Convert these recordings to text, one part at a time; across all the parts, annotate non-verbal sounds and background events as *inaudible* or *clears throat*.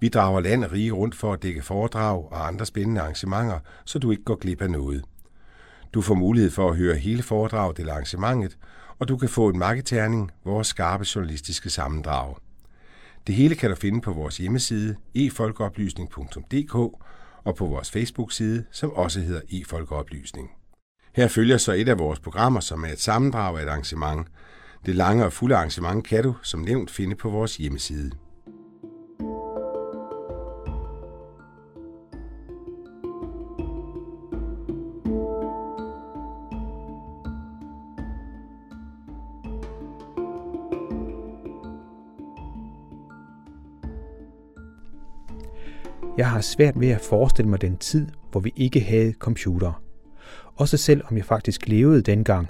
Vi drager land og rige rundt for at dække foredrag og andre spændende arrangementer, så du ikke går glip af noget. Du får mulighed for at høre hele foredraget eller arrangementet, og du kan få en marketerning, vores skarpe journalistiske sammendrag. Det hele kan du finde på vores hjemmeside efolkeoplysning.dk og på vores Facebook-side, som også hedder efolkeoplysning. Her følger så et af vores programmer, som er et sammendrag af et arrangement. Det lange og fulde arrangement kan du, som nævnt, finde på vores hjemmeside. Jeg har svært ved at forestille mig den tid, hvor vi ikke havde computer. Også selv om jeg faktisk levede dengang.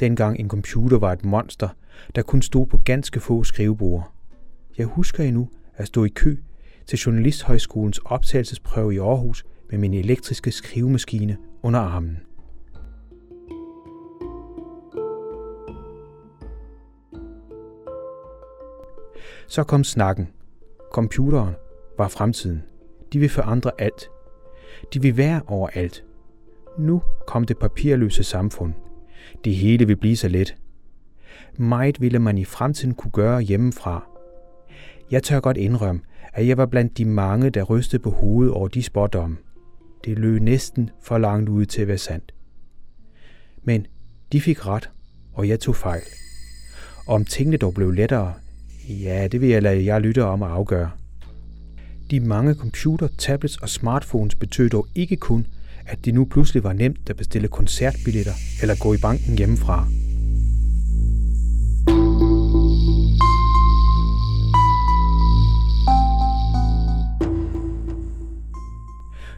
Dengang en computer var et monster, der kun stod på ganske få skriveborde. Jeg husker endnu at stå i kø til Journalisthøjskolens optagelsesprøve i Aarhus med min elektriske skrivemaskine under armen. Så kom snakken. Computeren var fremtiden. De vil forandre alt. De vil være overalt. Nu kom det papirløse samfund. Det hele vil blive så let. Meget ville man i fremtiden kunne gøre hjemmefra. Jeg tør godt indrømme, at jeg var blandt de mange, der rystede på hovedet over de spådomme. Det løb næsten for langt ud til at være sandt. Men de fik ret, og jeg tog fejl. Og om tingene dog blev lettere, ja, det vil jeg lade jer lytte om at afgøre. De mange computer, tablets og smartphones betød dog ikke kun, at det nu pludselig var nemt at bestille koncertbilletter eller gå i banken hjemmefra.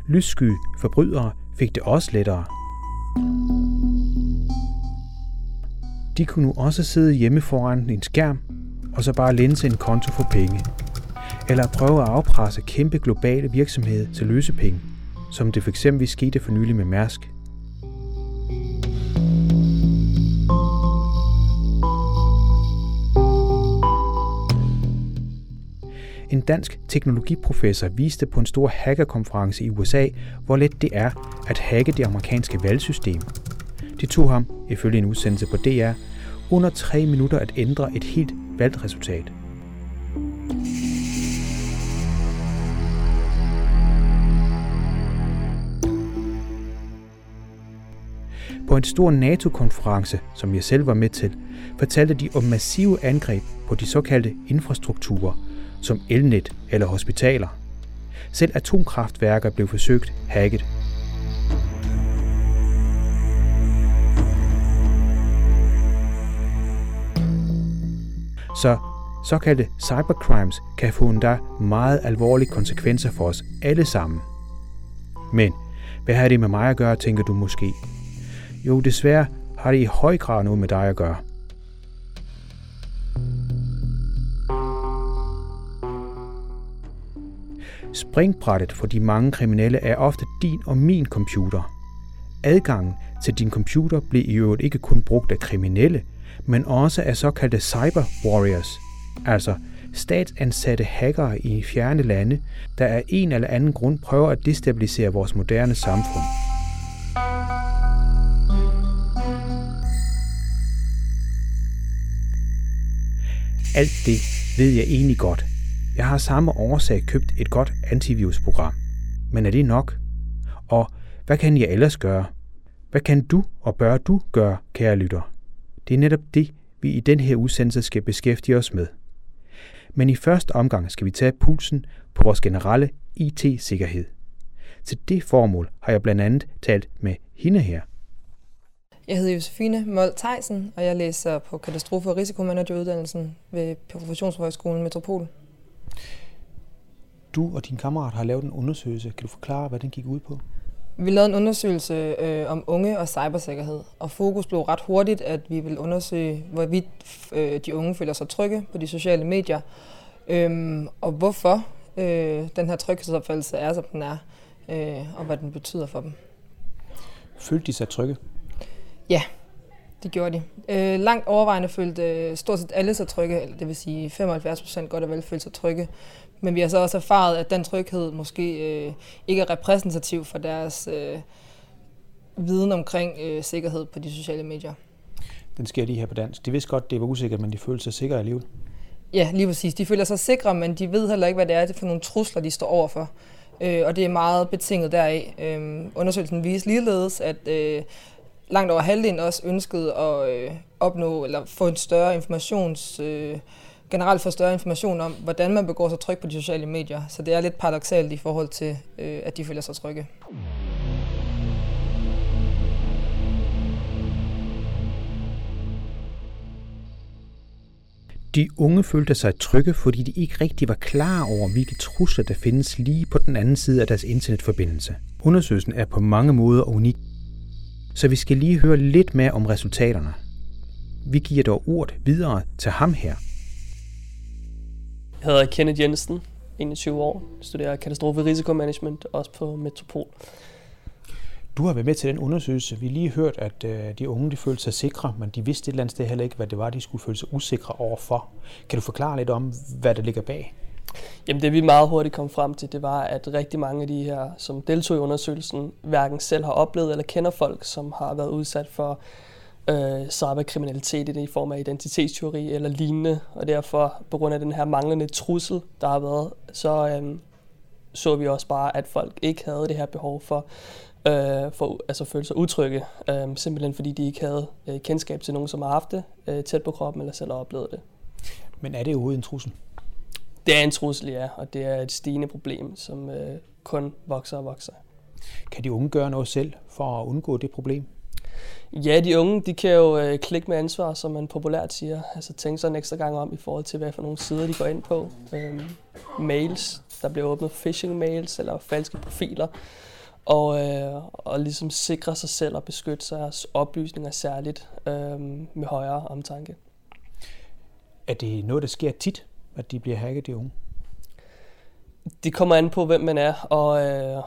Lyssky forbrydere fik det også lettere. De kunne nu også sidde hjemme foran en skærm og så bare lænse en konto for penge eller at prøve at afpresse kæmpe globale virksomheder til løsepenge, som det fx skete for nylig med Mærsk. En dansk teknologiprofessor viste på en stor hackerkonference i USA, hvor let det er at hacke det amerikanske valgsystem. Det tog ham, ifølge en udsendelse på DR, under tre minutter at ændre et helt valgresultat. På en stor NATO-konference, som jeg selv var med til, fortalte de om massive angreb på de såkaldte infrastrukturer, som elnet eller hospitaler. Selv atomkraftværker blev forsøgt hacket. Så såkaldte cybercrimes kan få endda meget alvorlige konsekvenser for os alle sammen. Men hvad har det med mig at gøre, tænker du måske? Jo, desværre har det i høj grad noget med dig at gøre. Springbrættet for de mange kriminelle er ofte din og min computer. Adgangen til din computer bliver i øvrigt ikke kun brugt af kriminelle, men også af såkaldte cyber warriors, altså statsansatte hackere i fjerne lande, der af en eller anden grund prøver at destabilisere vores moderne samfund. Alt det ved jeg egentlig godt. Jeg har samme årsag købt et godt antivirusprogram. Men er det nok? Og hvad kan jeg ellers gøre? Hvad kan du og bør du gøre, kære lytter? Det er netop det, vi i den her udsendelse skal beskæftige os med. Men i første omgang skal vi tage pulsen på vores generelle IT-sikkerhed. Til det formål har jeg blandt andet talt med hende her. Jeg hedder Josefine Mold Theisen, og jeg læser på katastrofe- og risikomanageruddannelsen ved Professionshøjskolen Metropol. Du og din kammerat har lavet en undersøgelse. Kan du forklare, hvad den gik ud på? Vi lavede en undersøgelse øh, om unge og cybersikkerhed, og fokus blev ret hurtigt, at vi ville undersøge, hvorvidt øh, de unge føler sig trygge på de sociale medier, øh, og hvorfor øh, den her tryghedsopfattelse er, som den er, øh, og hvad den betyder for dem. Følte de sig trygge? Ja, det gjorde de. Øh, langt overvejende følte øh, stort set alle sig trygge, eller det vil sige 75 procent godt og vel følte sig trygge. Men vi har så også erfaret, at den tryghed måske øh, ikke er repræsentativ for deres øh, viden omkring øh, sikkerhed på de sociale medier. Den sker lige her på dansk. De vidste godt, det var usikkert, men de følte sig sikre alligevel. Ja, lige præcis. De føler sig sikre, men de ved heller ikke, hvad det er for nogle trusler, de står overfor. Øh, og det er meget betinget deraf. Øh, undersøgelsen viste ligeledes, at øh, langt over halvdelen også ønskede at øh, opnå eller få en større informations... Øh, generelt få større information om, hvordan man begår sig tryg på de sociale medier. Så det er lidt paradoxalt i forhold til, øh, at de føler sig trygge. De unge følte sig trygge, fordi de ikke rigtig var klar over, hvilke trusler der findes lige på den anden side af deres internetforbindelse. Undersøgelsen er på mange måder unik, så vi skal lige høre lidt mere om resultaterne. Vi giver dog ordet videre til ham her. Jeg hedder Kenneth Jensen, 21 år, studerer katastrofe risikomanagement, også på Metropol. Du har været med til den undersøgelse. Vi lige hørt, at øh, de unge de følte sig sikre, men de vidste et eller andet sted heller ikke, hvad det var, de skulle føle sig usikre overfor. Kan du forklare lidt om, hvad der ligger bag? Jamen det vi meget hurtigt kom frem til, det var, at rigtig mange af de her, som deltog i undersøgelsen, hverken selv har oplevet eller kender folk, som har været udsat for øh, cyberkriminalitet i form af identitetsteori eller lignende, og derfor på grund af den her manglende trussel, der har været, så øh, så vi også bare, at folk ikke havde det her behov for øh, for altså føle sig utrygge, øh, simpelthen fordi de ikke havde øh, kendskab til nogen, som har haft det øh, tæt på kroppen eller selv har oplevet det. Men er det overhovedet en trussel? Det er en trussel, ja, og det er et stigende problem, som øh, kun vokser og vokser. Kan de unge gøre noget selv for at undgå det problem? Ja, de unge, de kan jo øh, klikke med ansvar, som man populært siger. Altså tænke sig en ekstra gang om i forhold til, hvad for nogle sider de går ind på. Øh, mails, der bliver åbnet phishing mails eller falske profiler. Og, øh, og ligesom sikre sig selv og beskytte sig oplysninger særligt øh, med højere omtanke. Er det noget, der sker tit, at de bliver hacket, de unge? Det kommer an på, hvem man er, og, øh,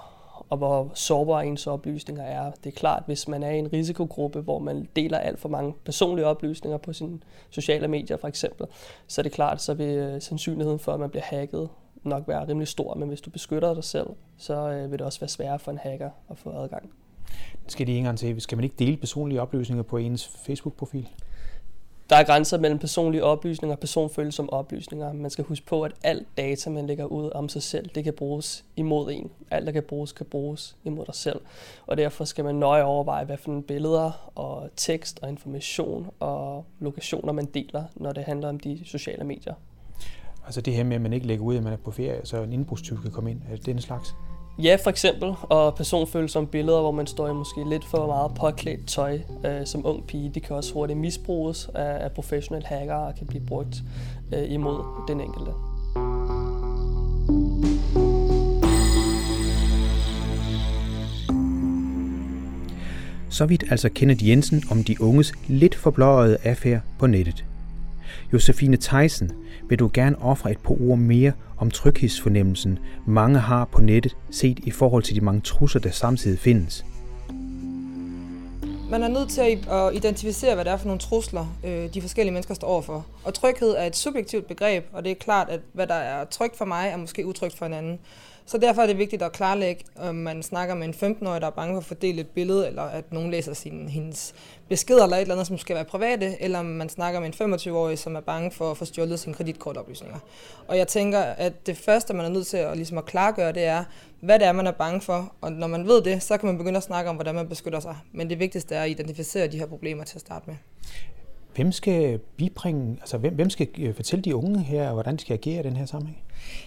og hvor sårbare ens oplysninger er. Det er klart, hvis man er i en risikogruppe, hvor man deler alt for mange personlige oplysninger på sine sociale medier for eksempel, så er det klart, så vil øh, sandsynligheden for, at man bliver hacket nok være rimelig stor, men hvis du beskytter dig selv, så øh, vil det også være sværere for en hacker at få adgang. Skal de ikke engang til, skal man ikke dele personlige oplysninger på ens Facebook-profil? Der er grænser mellem personlige oplysninger og personfølsomme oplysninger. Man skal huske på, at alt data, man lægger ud om sig selv, det kan bruges imod en. Alt, der kan bruges, kan bruges imod dig selv. Og derfor skal man nøje overveje, hvad for nogle billeder og tekst og information og lokationer, man deler, når det handler om de sociale medier. Altså det her med, at man ikke lægger ud, at man er på ferie, så en indbrudstyv kan komme ind. Er det den slags? Ja, for eksempel. Og personfølsomme billeder, hvor man står i måske lidt for meget påklædt tøj øh, som ung pige, det kan også hurtigt misbruges af, af professionelle hacker og kan blive brugt øh, imod den enkelte. Så vidt altså Kenneth Jensen om de unges lidt forblåede affære på nettet. Josefine Theisen, vil du gerne ofre et par ord mere om tryghedsfornemmelsen, mange har på nettet, set i forhold til de mange trusler, der samtidig findes? Man er nødt til at identificere, hvad det er for nogle trusler, øh, de forskellige mennesker står overfor. Og tryghed er et subjektivt begreb, og det er klart, at hvad der er trygt for mig, er måske utrygt for en anden. Så derfor er det vigtigt at klarlægge, om man snakker med en 15-årig, der er bange for at fordele et billede, eller at nogen læser sin, hendes beskeder eller et eller andet, som skal være private, eller om man snakker med en 25-årig, som er bange for at få stjålet sine kreditkortoplysninger. Og jeg tænker, at det første, man er nødt til at, ligesom at klargøre, det er, hvad det er, man er bange for. Og når man ved det, så kan man begynde at snakke om, hvordan man beskytter sig. Men det vigtigste er at identificere de her problemer til at starte med. Hvem skal bibringe, altså hvem, hvem skal øh, fortælle de unge her, hvordan de skal agere i den her sammenhæng?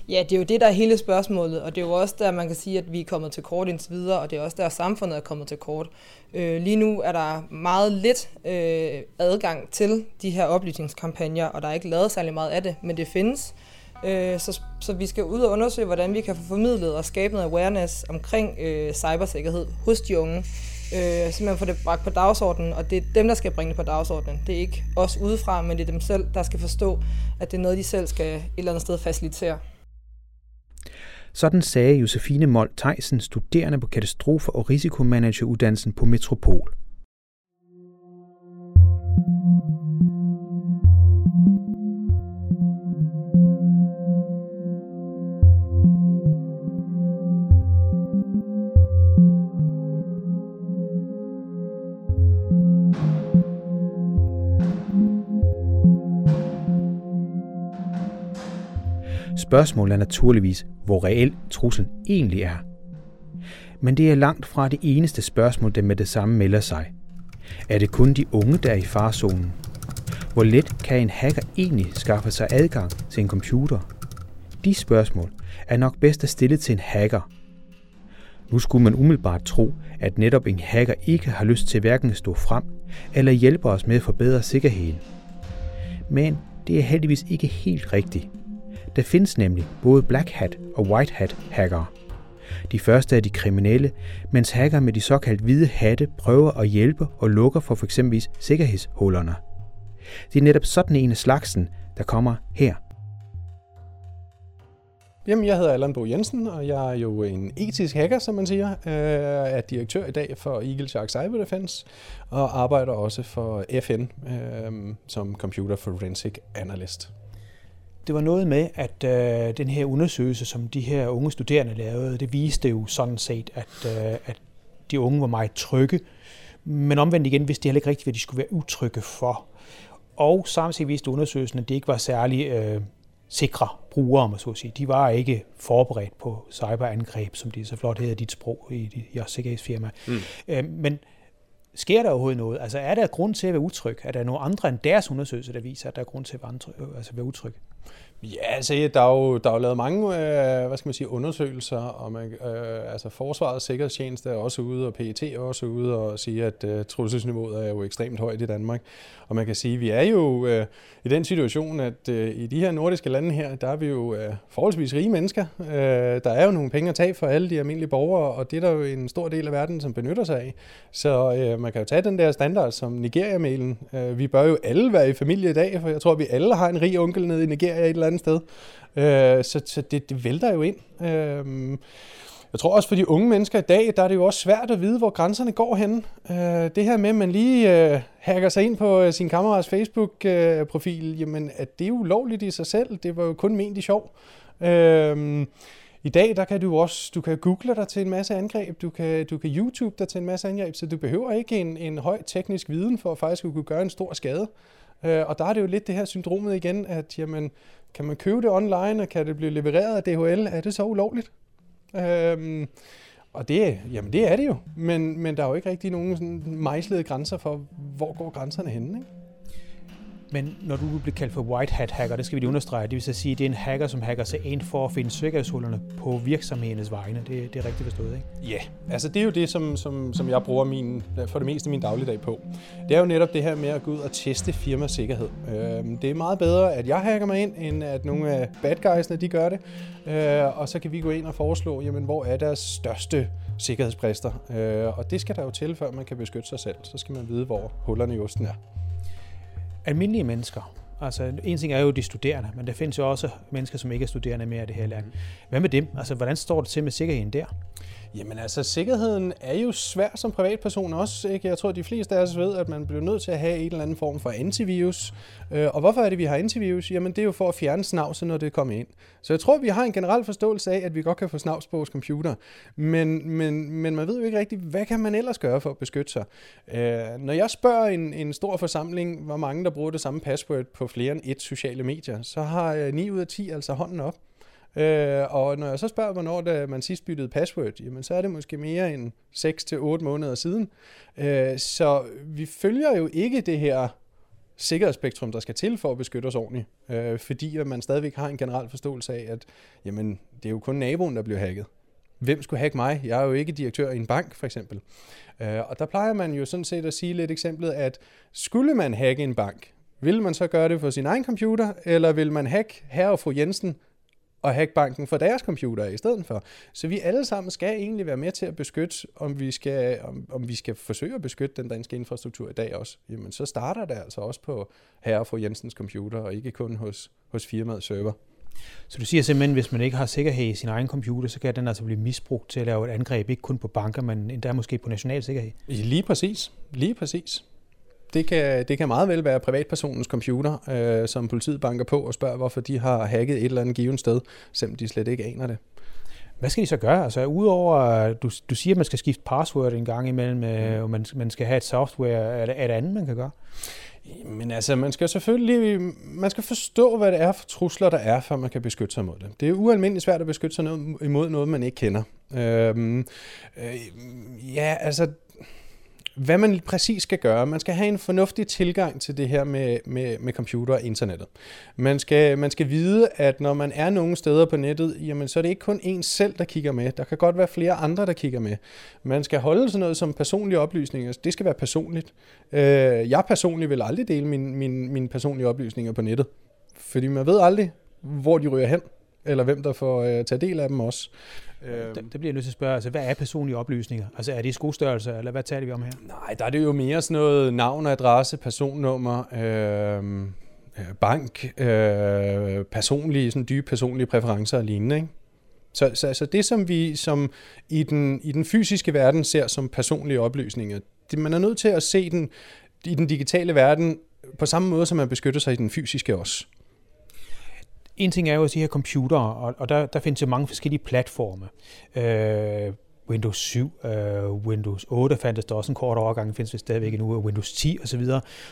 Ja, det er jo det, der er hele spørgsmålet, og det er jo også der, man kan sige, at vi er kommet til kort indtil videre, og det er også der, samfundet er kommet til kort. Øh, lige nu er der meget lidt øh, adgang til de her oplysningskampagner, og der er ikke lavet særlig meget af det, men det findes. Øh, så, så vi skal ud og undersøge, hvordan vi kan få formidlet og skabe noget awareness omkring øh, cybersikkerhed hos de unge. Øh, simpelthen man får det bragt på dagsordenen, og det er dem, der skal bringe det på dagsordenen. Det er ikke os udefra, men det er dem selv, der skal forstå, at det er noget, de selv skal et eller andet sted facilitere. Sådan sagde Josefine Mold Theisen, studerende på katastrofe- og risikomanageruddannelsen på Metropol. Spørgsmålet er naturligvis, hvor reel truslen egentlig er. Men det er langt fra det eneste spørgsmål, der med det samme melder sig. Er det kun de unge, der er i farzonen? Hvor let kan en hacker egentlig skaffe sig adgang til en computer? De spørgsmål er nok bedst at stille til en hacker. Nu skulle man umiddelbart tro, at netop en hacker ikke har lyst til hverken at stå frem eller hjælpe os med at forbedre sikkerheden. Men det er heldigvis ikke helt rigtigt. Der findes nemlig både Black Hat og White Hat hackere. De første er de kriminelle, mens hacker med de såkaldt hvide hatte prøver at hjælpe og lukker for f.eks. sikkerhedshullerne. Det er netop sådan en af slagsen, der kommer her. Jamen, jeg hedder Allan Bo Jensen, og jeg er jo en etisk hacker, som man siger. Jeg er direktør i dag for Eagle Shark Cyber Defense, og arbejder også for FN øh, som Computer Forensic Analyst. Det var noget med, at øh, den her undersøgelse, som de her unge studerende lavede, det viste jo sådan set, at, øh, at de unge var meget trygge. Men omvendt igen vidste de heller ikke rigtigt, hvad de skulle være utrygge for. Og samtidig viste undersøgelsen, at de ikke var særlig øh, sikre brugere, om så at sige. De var ikke forberedt på cyberangreb, som de så flot hedder dit sprog i jeres sikkerhedsfirma. Mm. Øh, men sker der overhovedet noget? Altså er der grund til at være utryg? Er der nogle andre end deres undersøgelse, der viser, at der er grund til at være, altså være utryg? Ja, altså, der er jo, der er jo lavet mange øh, hvad skal man sige, undersøgelser, og man, øh, altså Forsvarets Sikkerhedstjeneste er også ude, og PET er også ude og sige, at øh, trusselsniveauet er jo ekstremt højt i Danmark. Og man kan sige, at vi er jo øh, i den situation, at øh, i de her nordiske lande her, der er vi jo øh, forholdsvis rige mennesker. Øh, der er jo nogle penge at tage for alle de almindelige borgere, og det er der jo en stor del af verden, som benytter sig af. Så øh, man kan jo tage den der standard som Nigeria-mailen. Øh, vi bør jo alle være i familie i dag, for jeg tror, at vi alle har en rig onkel nede i Nigeria et eller andet sted. Øh, så så det, det vælter jo ind. Øh, jeg tror også for de unge mennesker i dag, der er det jo også svært at vide, hvor grænserne går hen. Øh, det her med, at man lige øh, hacker sig ind på øh, sin kammerats Facebook-profil, øh, jamen, at det er jo lovligt i sig selv. Det var jo kun ment i sjov. Øh, i dag, der kan du også, du kan google dig til en masse angreb, du kan, du kan YouTube dig til en masse angreb, så du behøver ikke en, en høj teknisk viden for at faktisk kunne gøre en stor skade. Øh, og der er det jo lidt det her syndromet igen, at jamen, kan man købe det online, og kan det blive leveret af DHL, er det så ulovligt? Øhm, og det, jamen det er det jo, men, men der er jo ikke rigtig nogen sådan mejslede grænser for, hvor går grænserne henne, ikke? Men når du bliver kaldt for white hat hacker, det skal vi lige understrege, det vil så sige, at det er en hacker, som hacker sig ind for at finde sikkerhedshullerne på virksomhedernes vegne. Det, det er rigtigt forstået, ikke? Ja, yeah. altså det er jo det, som, som, som jeg bruger min, for det meste min dagligdag på. Det er jo netop det her med at gå ud og teste firmas sikkerhed. Øh, det er meget bedre, at jeg hacker mig ind, end at nogle af bad guysene, de gør det. Øh, og så kan vi gå ind og foreslå, jamen, hvor er deres største sikkerhedsbrister. Øh, og det skal der jo til, før man kan beskytte sig selv. Så skal man vide, hvor hullerne i osten er almindelige mennesker. Altså, en ting er jo de studerende, men der findes jo også mennesker, som ikke er studerende mere i det her land. Hvad med dem? Altså, hvordan står det til med sikkerheden der? Jamen altså, sikkerheden er jo svær som privatperson også. Ikke? Jeg tror, de fleste af os ved, at man bliver nødt til at have en eller anden form for antivirus. Øh, og hvorfor er det, vi har antivirus? Jamen det er jo for at fjerne snavset, når det kommer ind. Så jeg tror, vi har en generel forståelse af, at vi godt kan få snavs på vores computer. Men, men, men man ved jo ikke rigtigt, hvad kan man ellers gøre for at beskytte sig? Øh, når jeg spørger en, en stor forsamling, hvor mange der bruger det samme password på flere end et sociale medier, så har øh, 9 ud af 10 altså hånden op. Øh, og når jeg så spørger, hvornår det, man sidst byttede password, jamen så er det måske mere end 6-8 måneder siden. Øh, så vi følger jo ikke det her sikkerhedsspektrum, der skal til for at beskytte os ordentligt. Øh, fordi at man stadigvæk har en generel forståelse af, at jamen, det er jo kun naboen, der bliver hacket. Hvem skulle hacke mig? Jeg er jo ikke direktør i en bank, for eksempel. Øh, og der plejer man jo sådan set at sige lidt eksemplet, at skulle man hacke en bank, vil man så gøre det på sin egen computer, eller vil man hacke herre og fru Jensen og hacke banken for deres computer i stedet for. Så vi alle sammen skal egentlig være med til at beskytte, om vi skal, om, om vi skal forsøge at beskytte den danske infrastruktur i dag også. Jamen, så starter det altså også på herre og fru Jensens computer, og ikke kun hos, hos firmaets server. Så du siger simpelthen, at hvis man ikke har sikkerhed i sin egen computer, så kan den altså blive misbrugt til at lave et angreb, ikke kun på banker, men endda måske på national sikkerhed? Lige præcis. Lige præcis. Det kan, det kan meget vel være privatpersonens computer, øh, som politiet banker på og spørger, hvorfor de har hacket et eller andet givet sted, selvom de slet ikke aner det. Hvad skal de så gøre? Altså udover, du, du siger, at man skal skifte password en gang imellem, øh, mm. og man, man skal have et software, er det, er det andet, man kan gøre? Men altså, man skal selvfølgelig man skal forstå, hvad det er for trusler, der er, før man kan beskytte sig mod det. Det er ualmindeligt svært at beskytte sig imod noget, man ikke kender. Øhm, øh, ja, altså, hvad man præcis skal gøre. Man skal have en fornuftig tilgang til det her med, med, med computer og internettet. Man skal, man skal vide, at når man er nogle steder på nettet, jamen, så er det ikke kun en selv, der kigger med. Der kan godt være flere andre, der kigger med. Man skal holde sådan noget som personlige oplysninger. Det skal være personligt. Øh, jeg personligt vil aldrig dele mine min, min personlige oplysninger på nettet. Fordi man ved aldrig, hvor de ryger hen eller hvem der får øh, tage del af dem også. Øh, det, bliver jeg nødt til at spørge, altså hvad er personlige oplysninger? Altså er det skostørrelser, eller hvad taler vi om her? Nej, der er det jo mere sådan noget navn, adresse, personnummer, øh, bank, øh, personlige, sådan dybe personlige præferencer og lignende, ikke? Så, så, så det, som vi som i den, i den fysiske verden ser som personlige oplysninger, det, man er nødt til at se den i den digitale verden på samme måde, som man beskytter sig i den fysiske også. En ting er jo de her computere, og, og der, der findes jo mange forskellige platforme. Øh, Windows 7, øh, Windows 8 fandtes der også en kort overgang, findes vi stadigvæk endnu, Windows 10 osv.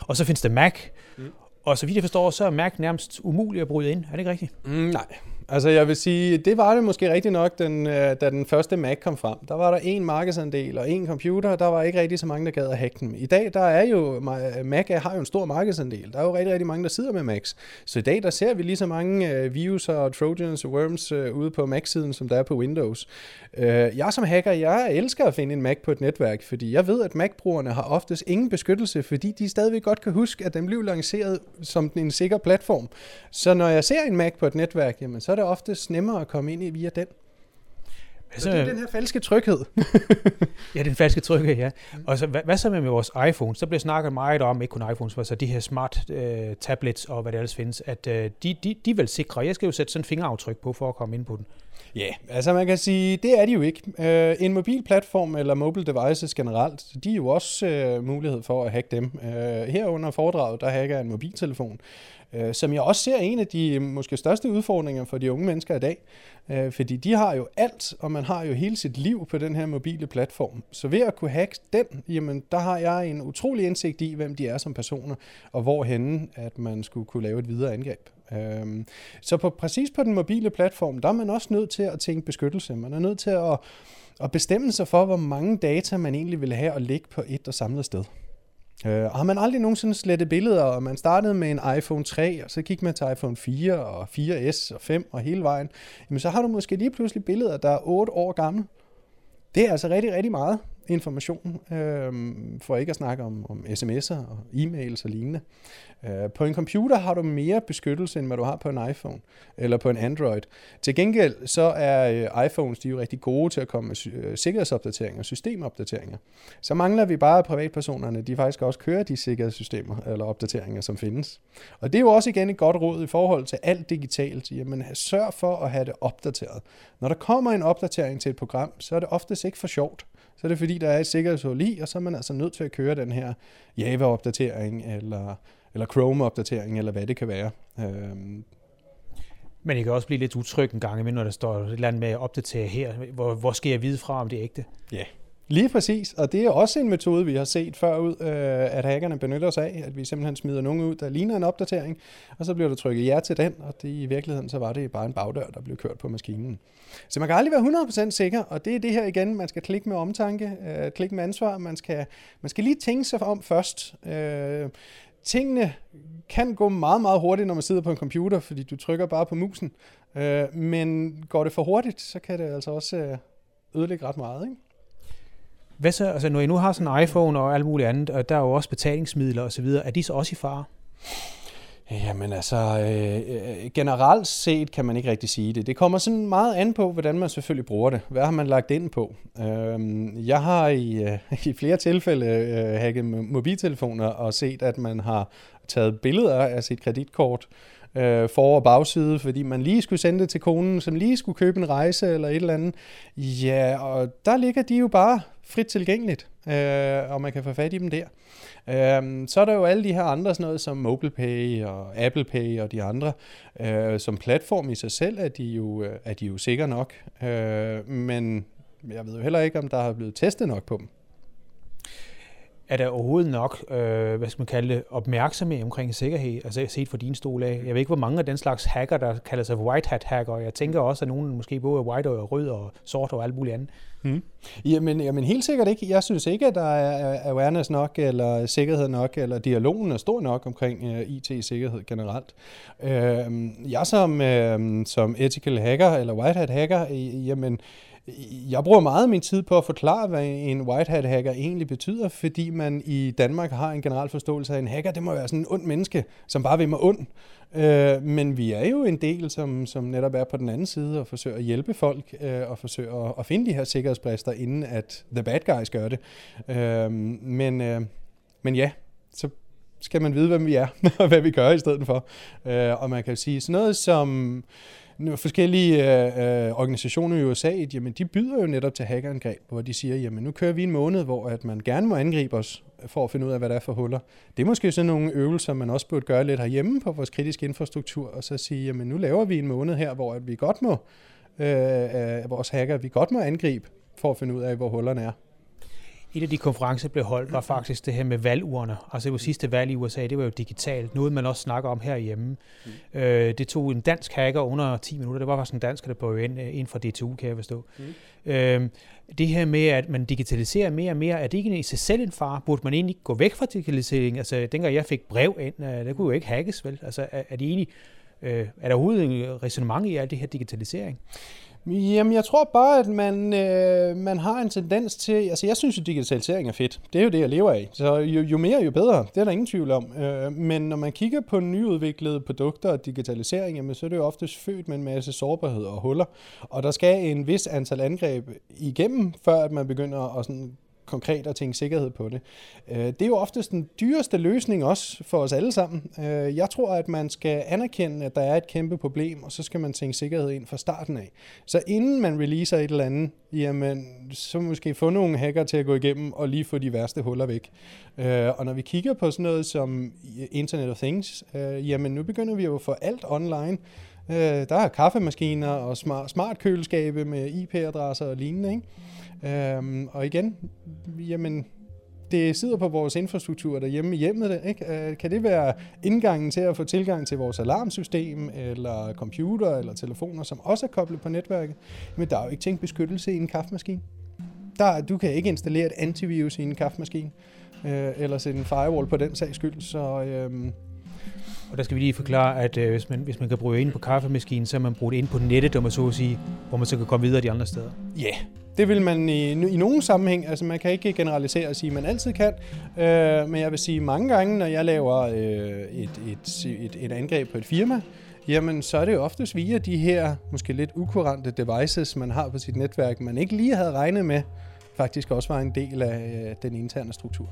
Og så findes der Mac, mm. og så vidt jeg forstår, så er Mac nærmest umuligt at bryde ind. Er det ikke rigtigt? Mm, nej, Altså jeg vil sige, det var det måske rigtigt nok, den, øh, da den første Mac kom frem. Der var der en markedsandel og en computer, der var ikke rigtig så mange, der gad at hacke dem. I dag der er jo, Mac har jo en stor markedsandel. Der er jo rigtig, rigtig mange, der sidder med Macs. Så i dag der ser vi lige så mange uh, virus og trojans og worms uh, ude på Mac-siden, som der er på Windows. Uh, jeg som hacker, jeg elsker at finde en Mac på et netværk, fordi jeg ved, at Mac-brugerne har oftest ingen beskyttelse, fordi de stadigvæk godt kan huske, at den blev lanceret som en sikker platform. Så når jeg ser en Mac på et netværk, jamen så er det oftest nemmere at komme ind i via den. Så det er den her falske tryghed. *laughs* ja, den falske tryghed, ja. Og så, hvad, hvad så med, med vores iPhones? Der bliver snakket meget om, ikke kun iPhones, men så de her smart øh, tablets og hvad det ellers findes, at øh, de, de, de er vel sikre. Jeg skal jo sætte sådan en fingeraftryk på for at komme ind på den. Ja, yeah, altså man kan sige, det er de jo ikke. Uh, en mobilplatform eller mobile devices generelt, de er jo også uh, mulighed for at hacke dem. Uh, herunder foredraget, der hacker en mobiltelefon øh, som jeg også ser en af de øh, måske største udfordringer for de unge mennesker i dag. Øh, fordi de har jo alt, og man har jo hele sit liv på den her mobile platform. Så ved at kunne hacke den, jamen der har jeg en utrolig indsigt i, hvem de er som personer, og hvorhenne at man skulle kunne lave et videre angreb. Øhm, så på, præcis på den mobile platform, der er man også nødt til at tænke beskyttelse. Man er nødt til at, at bestemme sig for, hvor mange data man egentlig vil have at ligge på et og samlet sted. Øh, og har man aldrig nogensinde slettet billeder, og man startede med en iPhone 3, og så gik man til iPhone 4 og 4S og 5 og hele vejen, jamen så har du måske lige pludselig billeder, der er 8 år gamle. Det er altså rigtig, rigtig meget information, øh, for ikke at snakke om, om sms'er og e-mails og lignende. Øh, på en computer har du mere beskyttelse, end hvad du har på en iPhone eller på en Android. Til gengæld så er øh, iPhones de er jo rigtig gode til at komme med øh, sikkerhedsopdateringer og systemopdateringer. Så mangler vi bare, at privatpersonerne de faktisk også kører de sikkerhedssystemer eller opdateringer, som findes. Og det er jo også igen et godt råd i forhold til alt digitalt. Jamen sørg for at have det opdateret. Når der kommer en opdatering til et program, så er det oftest ikke for sjovt så er det fordi, der er et sikkerhedshul i, og så er man altså nødt til at køre den her Java-opdatering, eller, eller Chrome-opdatering, eller hvad det kan være. Øhm. Men I kan også blive lidt utryg en gang imellem, når der står et eller andet med at opdatere her. Hvor, hvor skal jeg vide fra, om det er ægte? Ja, yeah. Lige præcis, og det er også en metode, vi har set før ud, øh, at hackerne benytter sig af, at vi simpelthen smider nogen ud, der ligner en opdatering, og så bliver der trykket ja til den, og det, i virkeligheden så var det bare en bagdør, der blev kørt på maskinen. Så man kan aldrig være 100% sikker, og det er det her igen, man skal klikke med omtanke, øh, klikke med ansvar, man skal, man skal lige tænke sig om først. Øh, tingene kan gå meget, meget hurtigt, når man sidder på en computer, fordi du trykker bare på musen, øh, men går det for hurtigt, så kan det altså også øh, ødelægge ret meget, ikke? Hvad så, altså når I nu har sådan en iPhone og alt muligt andet, og der er jo også betalingsmidler osv., er de så også i fare? Jamen altså, øh, øh, generelt set kan man ikke rigtig sige det. Det kommer sådan meget an på, hvordan man selvfølgelig bruger det. Hvad har man lagt ind på? Øh, jeg har i, øh, *laughs* i flere tilfælde øh, hacket mobiltelefoner og set, at man har taget billeder af sit kreditkort øh, Øh, for- og bagside, fordi man lige skulle sende det til konen, som lige skulle købe en rejse eller et eller andet. Ja, og der ligger de jo bare frit tilgængeligt, øh, og man kan få fat i dem der. Øh, så er der jo alle de her andre, sådan noget som MobilePay og Apple Pay og de andre. Øh, som platform i sig selv er de jo, øh, er de jo sikre nok, øh, men jeg ved jo heller ikke, om der har blevet testet nok på dem er der overhovedet nok, øh, hvad skal man kalde det, opmærksomhed omkring sikkerhed, altså set fra din stol af. Jeg ved ikke, hvor mange af den slags hacker, der kalder sig white hat hacker. Jeg tænker også, at nogen måske både er white og rød og sort og alt muligt andet. Hmm. Jamen, jamen helt sikkert ikke. Jeg synes ikke, at der er awareness nok, eller sikkerhed nok, eller dialogen er stor nok omkring uh, øh, IT-sikkerhed generelt. Uh, jeg som, uh, som ethical hacker, eller white hat hacker, jamen, jeg bruger meget af min tid på at forklare, hvad en white hat hacker egentlig betyder, fordi man i Danmark har en generel forståelse af, at en hacker, det må være sådan en ond menneske, som bare vil mig ond. Øh, men vi er jo en del, som, som netop er på den anden side og forsøger at hjælpe folk øh, og forsøger at, at finde de her sikkerhedsbrister, inden at the bad guys gør det. Øh, men, øh, men ja, så skal man vide, hvem vi er, *laughs* og hvad vi gør i stedet for. Øh, og man kan sige sådan noget som forskellige øh, øh, organisationer i USA, jamen de byder jo netop til hackerangreb, hvor de siger, jamen nu kører vi en måned, hvor at man gerne må angribe os for at finde ud af, hvad der er for huller. Det er måske sådan nogle øvelser, man også burde gøre lidt herhjemme på vores kritiske infrastruktur, og så sige, jamen nu laver vi en måned her, hvor at vi godt må, øh, øh, vores hacker, vi godt må angribe for at finde ud af, hvor hullerne er et af de konferencer, der blev holdt, var faktisk det her med valgurner. Altså det sidste valg i USA, det var jo digitalt. Noget, man også snakker om herhjemme. Mm. Øh, det tog en dansk hacker under 10 minutter. Det var faktisk en dansk, der på ind, ind fra DTU, kan jeg forstå. Mm. Øh, det her med, at man digitaliserer mere og mere, er det ikke i sig selv en far? Burde man egentlig gå væk fra digitalisering? Altså, dengang jeg fik brev ind, øh, det kunne jo ikke hackes, vel? Altså, er, er det egentlig, øh, er der overhovedet en resonemang i alt det her digitalisering? Jamen, jeg tror bare, at man, øh, man har en tendens til... Altså, jeg synes jo, digitalisering er fedt. Det er jo det, jeg lever af. Så jo, jo mere, jo bedre. Det er der ingen tvivl om. Øh, men når man kigger på nyudviklede produkter og digitalisering, jamen, så er det jo oftest født med en masse sårbarhed og huller. Og der skal en vis antal angreb igennem, før at man begynder at sådan konkret at tænke sikkerhed på det. Øh, det er jo oftest den dyreste løsning også for os alle sammen. Øh, jeg tror, at man skal anerkende, at der er et kæmpe problem, og så skal man tænke sikkerhed ind fra starten af. Så inden man releaser et eller andet, jamen, så måske få nogle hacker til at gå igennem og lige få de værste huller væk. Øh, og når vi kigger på sådan noget som øh, Internet of Things, øh, jamen nu begynder vi jo at få alt online. Øh, der er kaffemaskiner og smart, smart køleskabe med IP-adresser og lignende, ikke? Øhm, og igen, jamen, det sidder på vores infrastruktur derhjemme i hjemmet. Ikke? Øh, kan det være indgangen til at få tilgang til vores alarmsystem, eller computer, eller telefoner, som også er koblet på netværket? Men der er jo ikke tænkt beskyttelse i en kaffemaskine. Der, du kan ikke installere et antivirus i en kaffemaskine, øh, eller sætte en firewall på den sags skyld. Så, øh, og der skal vi lige forklare, at øh, hvis, man, hvis man kan bruge ind på kaffemaskinen, så er man brugt ind på nettet, om man så at sige, hvor man så kan komme videre de andre steder. Ja, yeah. Det vil man i, i nogen sammenhæng, altså man kan ikke generalisere og sige, at man altid kan, øh, men jeg vil sige mange gange, når jeg laver øh, et, et, et, et angreb på et firma, jamen så er det jo oftest via de her måske lidt ukurante devices, man har på sit netværk, man ikke lige havde regnet med, faktisk også var en del af øh, den interne struktur.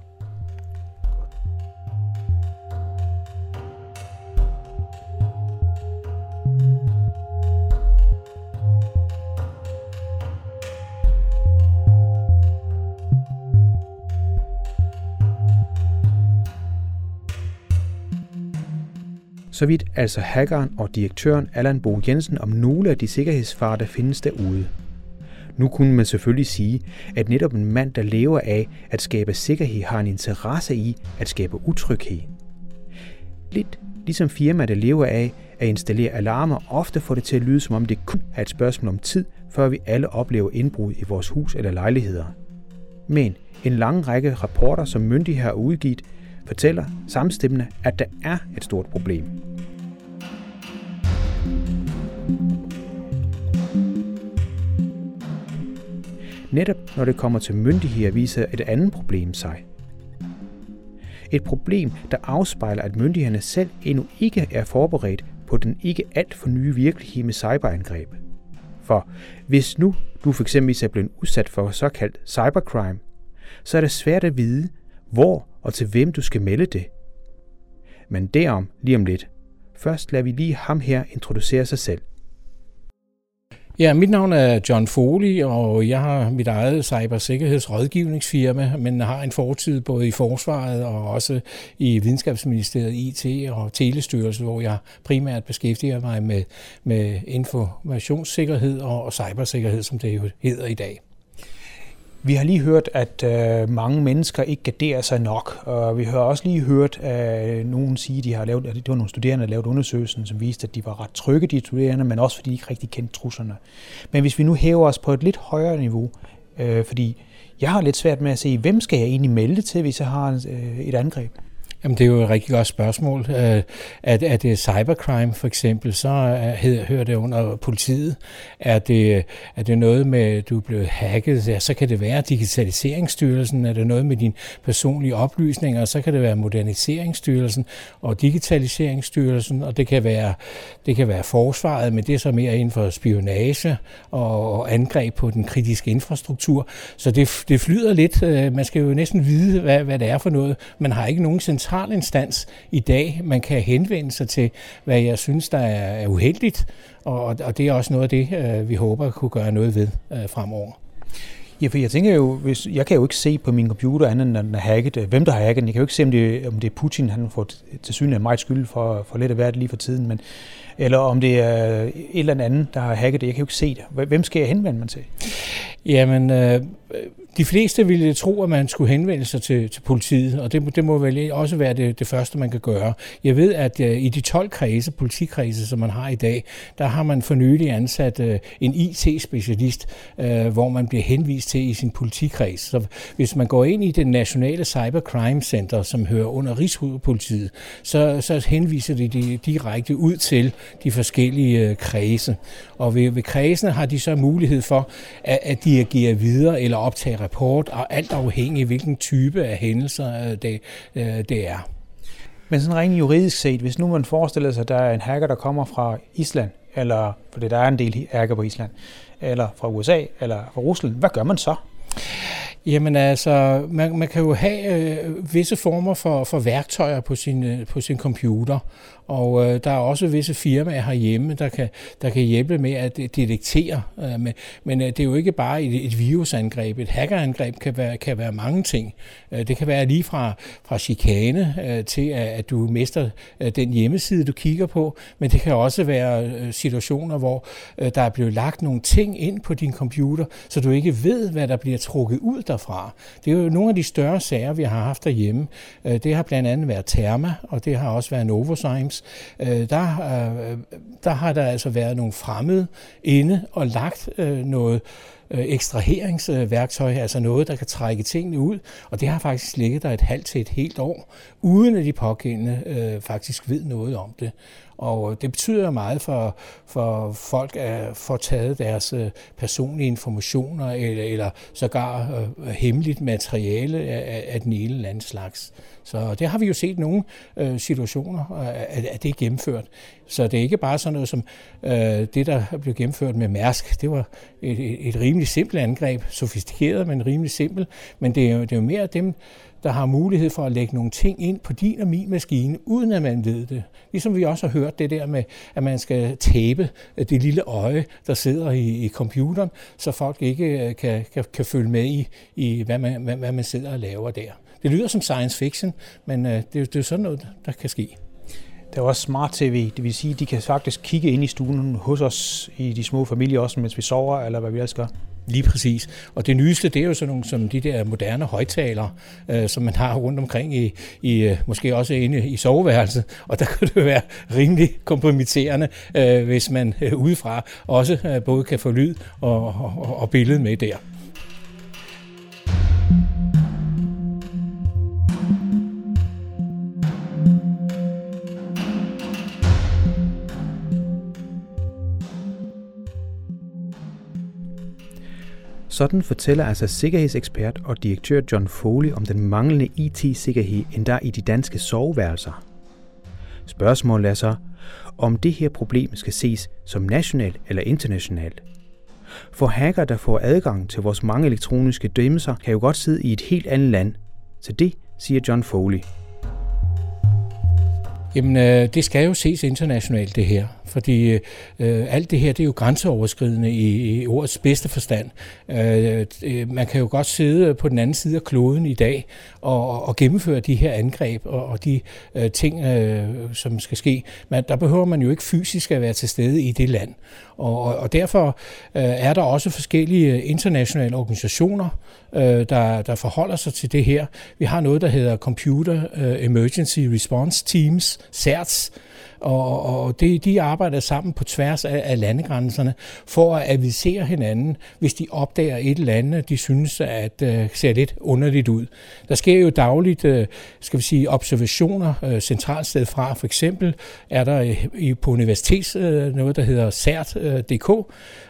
Så vidt altså hackeren og direktøren Allan Bo Jensen om nogle af de sikkerhedsfarer, der findes derude. Nu kunne man selvfølgelig sige, at netop en mand, der lever af at skabe sikkerhed, har en interesse i at skabe utryghed. Lidt ligesom firmaer, der lever af at installere alarmer, ofte får det til at lyde, som om det kun er et spørgsmål om tid, før vi alle oplever indbrud i vores hus eller lejligheder. Men en lang række rapporter, som myndigheder har udgivet, fortæller samstemmende, at der er et stort problem. Netop når det kommer til myndigheder, viser et andet problem sig. Et problem, der afspejler, at myndighederne selv endnu ikke er forberedt på den ikke alt for nye virkelighed med cyberangreb. For hvis nu du for eksempel er blevet udsat for såkaldt cybercrime, så er det svært at vide, hvor og til hvem du skal melde det. Men derom lige om lidt. Først lader vi lige ham her introducere sig selv. Ja, mit navn er John Foley, og jeg har mit eget cybersikkerhedsrådgivningsfirma, men har en fortid både i Forsvaret og også i Videnskabsministeriet IT og Telestyrelsen, hvor jeg primært beskæftiger mig med, med informationssikkerhed og cybersikkerhed, som det jo hedder i dag. Vi har lige hørt, at øh, mange mennesker ikke garderer sig nok, og vi har også lige hørt at nogen sige, at de har lavet, at det var nogle studerende, der lavede undersøgelsen, som viste, at de var ret trygge, de studerende, men også fordi de ikke rigtig kendte truslerne. Men hvis vi nu hæver os på et lidt højere niveau, øh, fordi jeg har lidt svært med at se, hvem skal jeg egentlig melde til, hvis jeg har øh, et angreb? Jamen, det er jo et rigtig godt spørgsmål. Øh, er, er det cybercrime for eksempel, så er, hører det under politiet. Er det, er det noget med, at du er blevet hacket, ja, så kan det være Digitaliseringsstyrelsen. Er det noget med dine personlige oplysninger, så kan det være Moderniseringsstyrelsen og Digitaliseringsstyrelsen, og det kan være, det kan være forsvaret, men det er så mere inden for spionage og angreb på den kritiske infrastruktur. Så det, det flyder lidt. Øh, man skal jo næsten vide, hvad, hvad det er for noget. Man har ikke nogen central central instans i dag, man kan henvende sig til, hvad jeg synes, der er uheldigt, og, og det er også noget af det, øh, vi håber at kunne gøre noget ved øh, fremover. Ja, for jeg tænker jo, hvis, jeg kan jo ikke se på min computer andet end den er hacket. Hvem der har hacket den. Jeg kan jo ikke se, om det, om det er Putin, han fået til syne af meget skyld for, for lidt af hvert lige for tiden. Men, eller om det er et eller andet, der har hacket det. Jeg kan jo ikke se det. Hvem skal jeg henvende mig til? Jamen, øh, de fleste ville tro, at man skulle henvende sig til, til politiet, og det, det må vel også være det, det første, man kan gøre. Jeg ved, at øh, i de 12 kredse, politikredse, som man har i dag, der har man for nylig ansat øh, en IT-specialist, uh, øh, hvor man bliver henvist til i sin politikreds. Så hvis man går ind i det nationale cybercrime center, som hører under Rigshovedpolitiet, så, så henviser de, de direkte ud til de forskellige kredse. Og ved, ved kredsene har de så mulighed for at, at dirigere videre eller optage rapport, og alt afhængig af hvilken type af hændelser øh, det, øh, det er. Men sådan rent juridisk set, hvis nu man forestiller sig, at der er en hacker, der kommer fra Island, eller fordi der er en del hacker på Island, eller fra USA, eller fra Rusland, hvad gør man så? Jamen altså, man, man kan jo have øh, visse former for, for værktøjer på sin, øh, på sin computer, og øh, der er også visse firmaer herhjemme, der kan, der kan hjælpe med at øh, detektere. Øh, med, men øh, det er jo ikke bare et, et virusangreb. Et hackerangreb kan være, kan være mange ting. Øh, det kan være lige fra, fra chikane øh, til, at, at du mister øh, den hjemmeside, du kigger på, men det kan også være øh, situationer, hvor øh, der er blevet lagt nogle ting ind på din computer, så du ikke ved, hvad der bliver trukket ud derfra. Det er jo nogle af de større sager, vi har haft derhjemme. Øh, det har blandt andet været Therma, og det har også været Novozymes, Times, øh, der, øh, der har der altså været nogle fremmede inde og lagt øh, noget øh, ekstraheringsværktøj, altså noget, der kan trække tingene ud, og det har faktisk ligget der et halvt til et helt år, uden at de pågældende øh, faktisk ved noget om det. Og øh, det betyder meget for, for folk at få taget deres øh, personlige informationer eller, eller sågar øh, hemmeligt materiale af, af den ene eller anden slags. Så det har vi jo set nogle øh, situationer, øh, at, at det er gennemført. Så det er ikke bare sådan noget som øh, det, der blev gennemført med Mærsk. Det var et, et rimelig simpelt angreb, sofistikeret, men rimelig simpelt. Men det er jo, det er jo mere dem, der har mulighed for at lægge nogle ting ind på din og min maskine, uden at man ved det. Ligesom vi også har hørt det der med, at man skal tabe øh, det lille øje, der sidder i, i computeren, så folk ikke øh, kan, kan, kan følge med i, i hvad, man, hvad, hvad man sidder og laver der. Det lyder som science fiction, men det, det er sådan noget, der kan ske. Der er også smart tv, det vil sige, at de kan faktisk kigge ind i stuen hos os i de små familier, også mens vi sover, eller hvad vi ellers gør. Lige præcis. Og det nyeste, det er jo sådan nogle som de der moderne højtalere, øh, som man har rundt omkring i, i øh, måske også inde i soveværelset. Og der *laughs* kan det være rimelig kompromitterende, øh, hvis man øh, udefra også øh, både kan få lyd og, og, og billede med der. Sådan fortæller altså sikkerhedsekspert og direktør John Foley om den manglende IT-sikkerhed endda i de danske soveværelser. Spørgsmålet er så, om det her problem skal ses som nationalt eller internationalt. For hacker, der får adgang til vores mange elektroniske dæmmelser, kan jo godt sidde i et helt andet land. Så det siger John Foley. Jamen, øh, det skal jo ses internationalt, det her. Fordi øh, alt det her, det er jo grænseoverskridende i, i ordets bedste forstand. Øh, øh, man kan jo godt sidde på den anden side af kloden i dag og, og gennemføre de her angreb og, og de øh, ting, øh, som skal ske. Men der behøver man jo ikke fysisk at være til stede i det land. Og, og derfor øh, er der også forskellige internationale organisationer, øh, der, der forholder sig til det her. Vi har noget, der hedder Computer øh, Emergency Response Teams, CERTS, og, og de, de arbejder sammen på tværs af, af landegrænserne for at avisere hinanden, hvis de opdager et eller andet, de synes, at øh, ser lidt underligt ud. Der sker jo dagligt, øh, skal vi sige, observationer øh, centralt sted fra. For eksempel er der øh, i, på universitets øh, noget, der hedder CERT.dk, øh,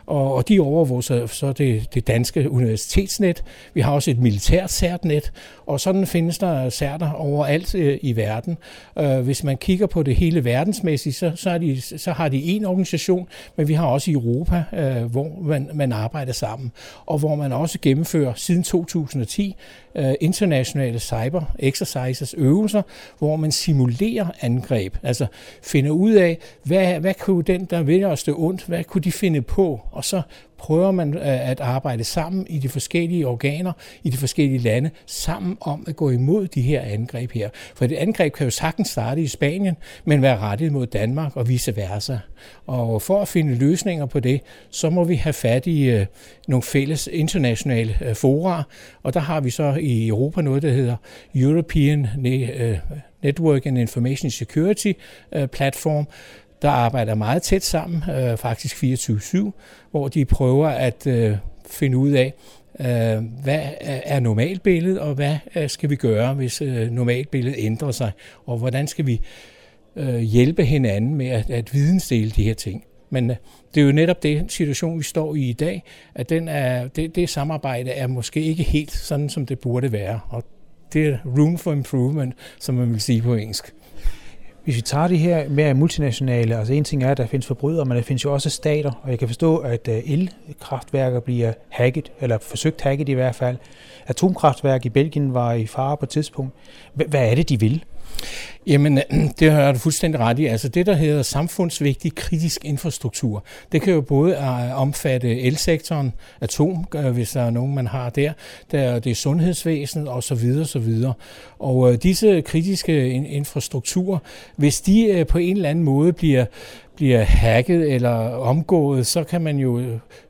og, og de overvåger så, så det, det danske universitetsnet. Vi har også et militært CERT-net, og sådan findes der CERT'er overalt øh, i verden. Øh, hvis man kigger på det hele verden, verdensmæssigt, så, så, er de, så har de en organisation, men vi har også i Europa, øh, hvor man, man arbejder sammen, og hvor man også gennemfører siden 2010 øh, internationale cyber exercises, øvelser, hvor man simulerer angreb, altså finder ud af, hvad, hvad kunne den, der vil os det ondt, hvad kunne de finde på, og så prøver man øh, at arbejde sammen i de forskellige organer, i de forskellige lande, sammen om at gå imod de her angreb her. For et angreb kan jo sagtens starte i Spanien, men være rettet mod Danmark og vice versa. Og for at finde løsninger på det, så må vi have fat i øh, nogle fælles internationale øh, fora, og der har vi så i Europa noget, der hedder European øh, Network and Information Security øh, Platform, der arbejder meget tæt sammen, øh, faktisk 24-7, hvor de prøver at øh, finde ud af, øh, hvad er normalbilledet, og hvad øh, skal vi gøre, hvis øh, normalbilledet ændrer sig, og hvordan skal vi øh, hjælpe hinanden med at, at vidensdele de her ting. Men øh, det er jo netop det situation, vi står i i dag, at den er, det, det samarbejde er måske ikke helt sådan, som det burde være. Og det er room for improvement, som man vil sige på engelsk. Hvis vi tager det her mere multinationale, altså en ting er, at der findes forbrydere, men der findes jo også stater, og jeg kan forstå, at øh, elkraftværker bliver hacket, eller forsøgt hacket i hvert fald. Atomkraftværk i Belgien var i fare på et tidspunkt. Hvad er det, de vil? Jamen, *clears throat* det har du fuldstændig ret i. Altså det, der hedder samfundsvigtig kritisk infrastruktur, det kan jo både øh, omfatte elsektoren, atom, øh, hvis der er nogen, man har der, der det er sundhedsvæsenet osv. videre Og øh, disse kritiske infrastrukturer, hvis de på en eller anden måde bliver bliver hacket eller omgået, så kan man jo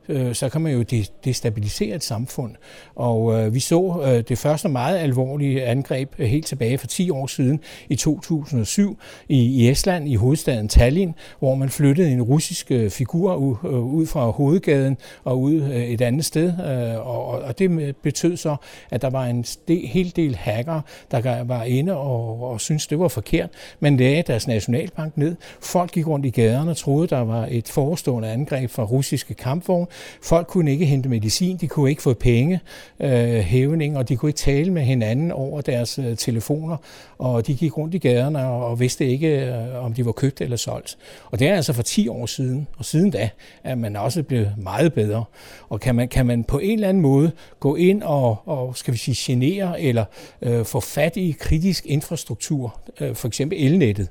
øh, så kan man jo destabilisere et samfund. Og øh, vi så øh, det første meget alvorlige angreb øh, helt tilbage for 10 år siden i 2007 i, i Estland, i hovedstaden Tallinn, hvor man flyttede en russisk øh, figur ud, øh, ud fra hovedgaden og ud øh, et andet sted. Øh, og, og det betød så, at der var en hel del hacker, der var inde og, og syntes, det var forkert. Man lagde deres nationalbank ned. Folk gik rundt i gaderne troede, der var et forestående angreb fra russiske kampvogne. Folk kunne ikke hente medicin, de kunne ikke få penge, øh, hævning, og de kunne ikke tale med hinanden over deres øh, telefoner, og de gik rundt i gaderne og, og vidste ikke, øh, om de var købt eller solgt. Og det er altså for 10 år siden, og siden da er man også blevet meget bedre. Og kan man, kan man på en eller anden måde gå ind og, og skal vi sige, genere eller øh, få fat i kritisk infrastruktur, øh, for eksempel elnettet,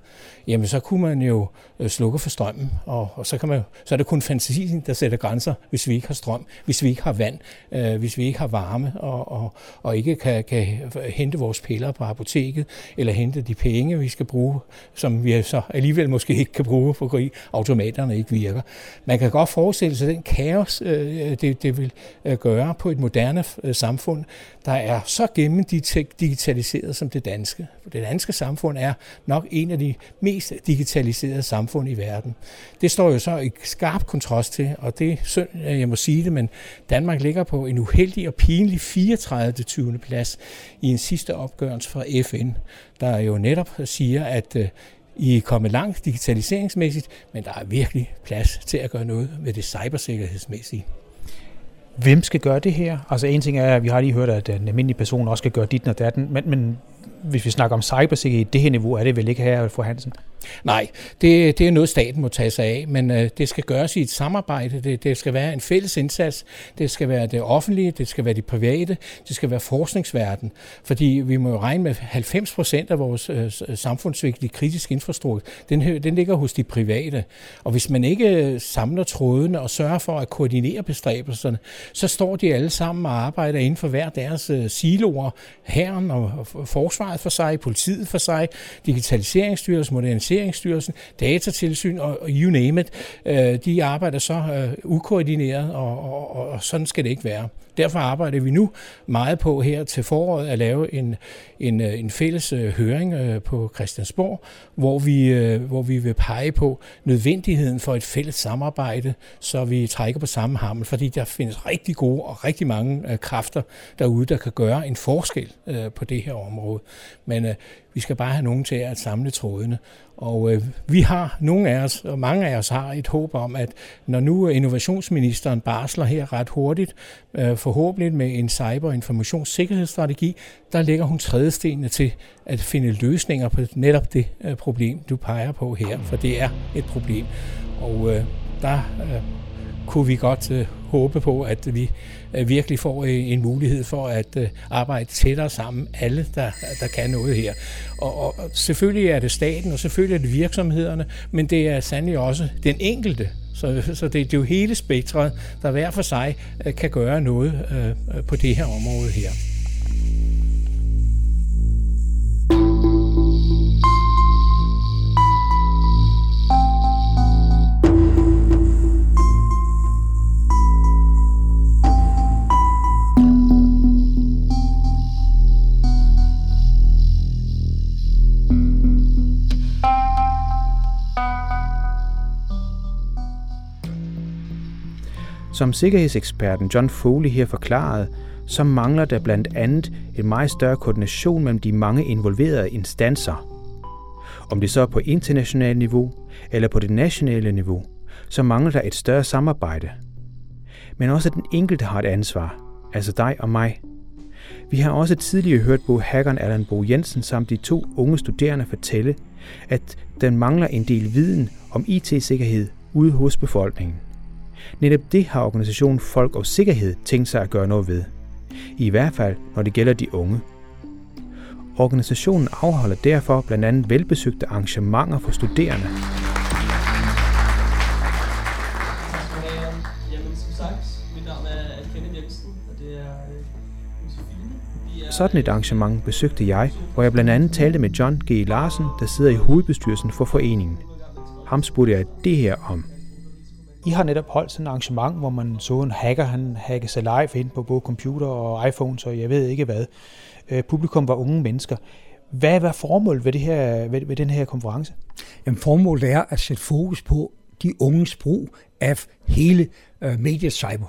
jamen så kunne man jo øh, slukke for strømmen, og, og så, kan man, så er det kun fantasien, der sætter grænser, hvis vi ikke har strøm, hvis vi ikke har vand, øh, hvis vi ikke har varme, og, og, og ikke kan, kan hente vores piller på apoteket, eller hente de penge, vi skal bruge, som vi så alligevel måske ikke kan bruge, fordi automaterne ikke virker. Man kan godt forestille sig den kaos, øh, det, det vil øh, gøre på et moderne øh, samfund, der er så gennemdigitaliseret som det danske. Det danske samfund er nok en af de mest digitaliserede samfund i verden. Det står jo så i skarp kontrast til, og det er synd, jeg må sige det, men Danmark ligger på en uheldig og pinlig 34. 20. plads i en sidste opgørelse fra FN, der jo netop siger, at øh, I er kommet langt digitaliseringsmæssigt, men der er virkelig plads til at gøre noget med det cybersikkerhedsmæssige. Hvem skal gøre det her? Altså en ting er, at vi har lige hørt, at en almindelig person også skal gøre dit og datten, men, men hvis vi snakker om cybersikkerhed, det her niveau er det vel ikke her, for Hansen? Nej, det, det er noget, staten må tage sig af, men øh, det skal gøres i et samarbejde. Det, det skal være en fælles indsats. Det skal være det offentlige, det skal være det private, det skal være forskningsverden. Fordi vi må jo regne med 90 procent af vores øh, samfundsvigtige kritiske infrastruktur, den, den ligger hos de private. Og hvis man ikke øh, samler trådene og sørger for at koordinere bestræbelserne, så står de alle sammen og arbejder inden for hver deres øh, siloer. Herren og, og forsvaret for sig, politiet for sig, digitaliseringsstyrelsen, modernisering Digitaliseringsstyrelsen, Datatilsyn og you name it, øh, de arbejder så øh, ukoordineret, og, og, og sådan skal det ikke være. Derfor arbejder vi nu meget på her til foråret at lave en, en, øh, en fælles øh, høring øh, på Christiansborg, hvor vi, hvor vi vil pege på nødvendigheden for et fælles samarbejde, så vi trækker på samme hammel, fordi der findes rigtig gode og rigtig mange kræfter derude, der kan gøre en forskel på det her område. Men vi skal bare have nogen til at samle trådene. Og øh, vi har, nogle af os, og mange af os har et håb om, at når nu innovationsministeren barsler her ret hurtigt, øh, forhåbentlig med en cyber- og informationssikkerhedsstrategi, der lægger hun trædestenene til at finde løsninger på netop det øh, problem, du peger på her, for det er et problem. Og øh, der øh, kunne vi godt øh, håbe på, at vi øh, virkelig får øh, en mulighed for at øh, arbejde tættere sammen, alle der, der kan noget her. Og, og selvfølgelig er det staten, og selvfølgelig er det virksomhederne, men det er sandelig også den enkelte, så, så det, det er jo hele spektret, der hver for sig øh, kan gøre noget øh, øh, på det her område her. Som sikkerhedseksperten John Foley her forklarede, så mangler der blandt andet en meget større koordination mellem de mange involverede instanser. Om det så er på internationalt niveau eller på det nationale niveau, så mangler der et større samarbejde. Men også den enkelte har et ansvar, altså dig og mig. Vi har også tidligere hørt Bo hackeren Allan Bo Jensen samt de to unge studerende fortælle, at den mangler en del viden om IT-sikkerhed ude hos befolkningen. Netop det har organisationen Folk og Sikkerhed tænkt sig at gøre noget ved. I hvert fald, når det gælder de unge. Organisationen afholder derfor blandt andet velbesøgte arrangementer for studerende. Sådan et arrangement besøgte jeg, hvor jeg blandt andet talte med John G. Larsen, der sidder i hovedbestyrelsen for foreningen. Ham spurgte jeg det her om. I har netop holdt sådan et arrangement, hvor man så en hacker, han hackede sig live ind på både computer og iPhone, så jeg ved ikke hvad. Øh, publikum var unge mennesker. Hvad var formålet ved, det her, ved, ved den her konference? Jamen, formålet er at sætte fokus på de unges brug af hele øh, mediecyber.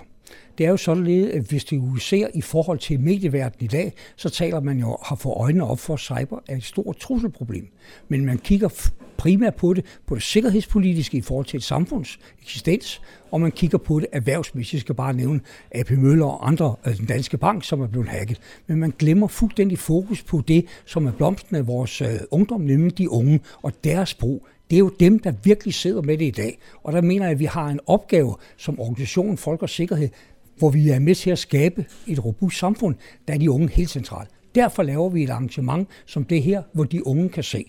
Det er jo således, at hvis du ser i forhold til medieverdenen i dag, så taler man jo har fået øjnene op for, cyber er et stort trusselproblem. Men man kigger primært på det, på det sikkerhedspolitiske i forhold til et samfunds eksistens, og man kigger på det erhvervsmæssigt. Jeg skal bare nævne AP Møller og andre, altså den danske bank, som er blevet hacket. Men man glemmer fuldstændig fokus på det, som er blomsten af vores øh, ungdom, nemlig de unge og deres brug det er jo dem, der virkelig sidder med det i dag. Og der mener jeg, at vi har en opgave som organisation Folk og Sikkerhed, hvor vi er med til at skabe et robust samfund, der er de unge helt centralt. Derfor laver vi et arrangement som det her, hvor de unge kan se.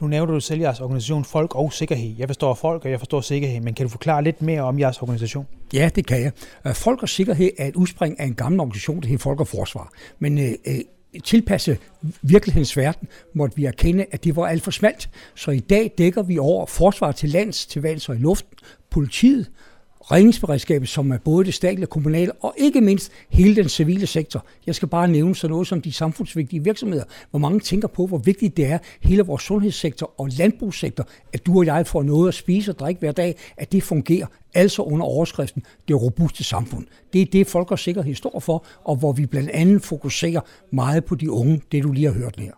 Nu nævner du selv jeres organisation Folk og Sikkerhed. Jeg forstår folk, og jeg forstår sikkerhed, men kan du forklare lidt mere om jeres organisation? Ja, det kan jeg. Øh, folk og Sikkerhed er et udspring af en gammel organisation, der hedder Folk og Forsvar. Men øh, øh tilpasse virkelighedens verden, måtte vi erkende, at det var alt for smalt. Så i dag dækker vi over forsvar til lands, til vands og i luften, politiet redningsberedskabet, som er både det statlige og kommunale, og ikke mindst hele den civile sektor. Jeg skal bare nævne sådan noget som de samfundsvigtige virksomheder, hvor mange tænker på, hvor vigtigt det er, hele vores sundhedssektor og landbrugssektor, at du og jeg får noget at spise og drikke hver dag, at det fungerer, altså under overskriften det robuste samfund. Det er det, folk og sikkerhed står for, og hvor vi blandt andet fokuserer meget på de unge, det du lige har hørt her.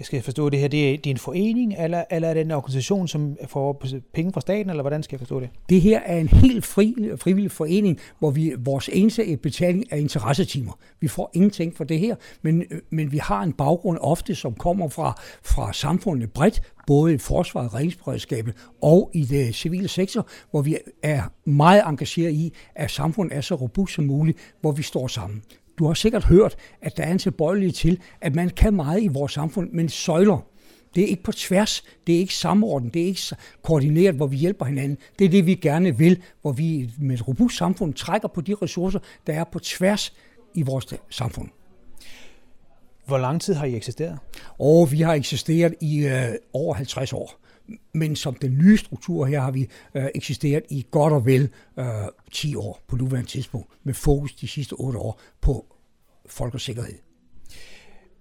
Jeg skal forstå det her, det er, det er en forening, eller, eller er det en organisation, som får penge fra staten, eller hvordan skal jeg forstå det? Det her er en helt fri, frivillig forening, hvor vi vores eneste betaling er interessetimer. Vi får ingenting for det her, men, men vi har en baggrund ofte, som kommer fra, fra samfundet bredt, både i forsvaret, redningsberedskabet og i det civile sektor, hvor vi er meget engageret i, at samfundet er så robust som muligt, hvor vi står sammen. Du har sikkert hørt, at der er en tilbøjelighed til, at man kan meget i vores samfund, men søjler. Det er ikke på tværs, det er ikke samordnet, det er ikke koordineret, hvor vi hjælper hinanden. Det er det, vi gerne vil, hvor vi med et robust samfund trækker på de ressourcer, der er på tværs i vores samfund. Hvor lang tid har I eksisteret? Og vi har eksisteret i øh, over 50 år. Men som den nye struktur her har vi øh, eksisteret i godt og vel øh, 10 år på nuværende tidspunkt, med fokus de sidste 8 år på folk og sikkerhed.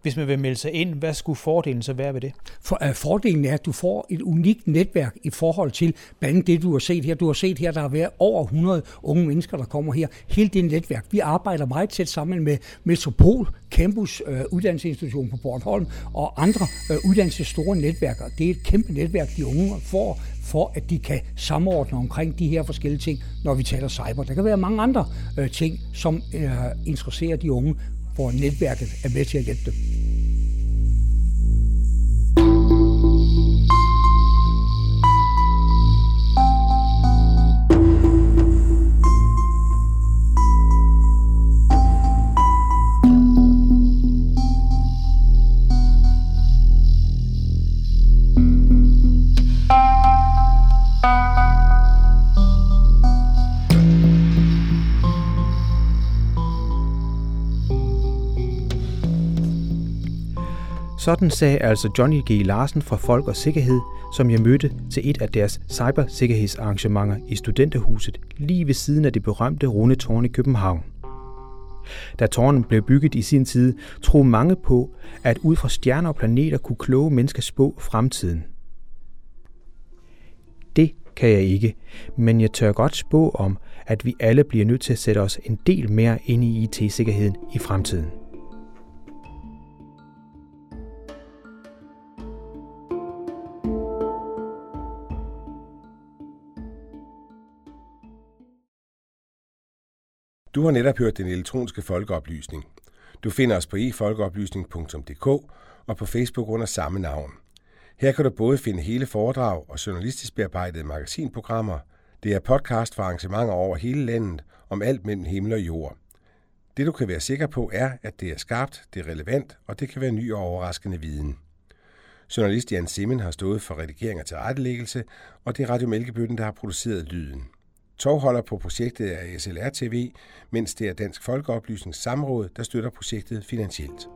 Hvis man vil melde sig ind, hvad skulle fordelen så være ved det? For, uh, fordelen er, at du får et unikt netværk i forhold til blandt andet det, du har set her. Du har set her, der har været over 100 unge mennesker, der kommer her. Hele det netværk. Vi arbejder meget tæt sammen med Metropol, Campus uh, Uddannelsesinstitution på Bornholm og andre uh, uddannelses store netværker. Det er et kæmpe netværk, de unge får for at de kan samordne omkring de her forskellige ting, når vi taler cyber. Der kan være mange andre uh, ting, som uh, interesserer de unge hvor netværket er med til at hjælpe dem. Sådan sagde altså Johnny G. Larsen fra Folk og Sikkerhed, som jeg mødte til et af deres cybersikkerhedsarrangementer i Studenterhuset lige ved siden af det berømte Rundetårn i København. Da tårnen blev bygget i sin tid, troede mange på, at ud fra stjerner og planeter kunne kloge mennesker spå fremtiden. Det kan jeg ikke, men jeg tør godt spå om, at vi alle bliver nødt til at sætte os en del mere ind i IT-sikkerheden i fremtiden. Du har netop hørt den elektroniske folkeoplysning. Du finder os på efolkeoplysning.dk og på Facebook under samme navn. Her kan du både finde hele foredrag og journalistisk bearbejdede magasinprogrammer. Det er podcast for arrangementer over hele landet om alt mellem himmel og jord. Det du kan være sikker på er, at det er skarpt, det er relevant, og det kan være ny og overraskende viden. Journalist Jan Simmen har stået for redigering og tilrettelæggelse, og det er Radio Mælkebøtten, der har produceret lyden. Tovholder på projektet er SLR TV, mens det er Dansk Folkeoplysnings Samråd, der støtter projektet finansielt.